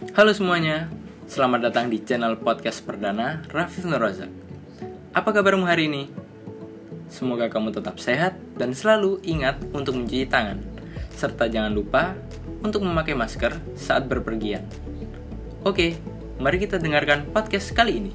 Halo semuanya, selamat datang di channel podcast perdana Rafif Nurazak. Apa kabarmu hari ini? Semoga kamu tetap sehat dan selalu ingat untuk mencuci tangan, serta jangan lupa untuk memakai masker saat berpergian. Oke, mari kita dengarkan podcast kali ini.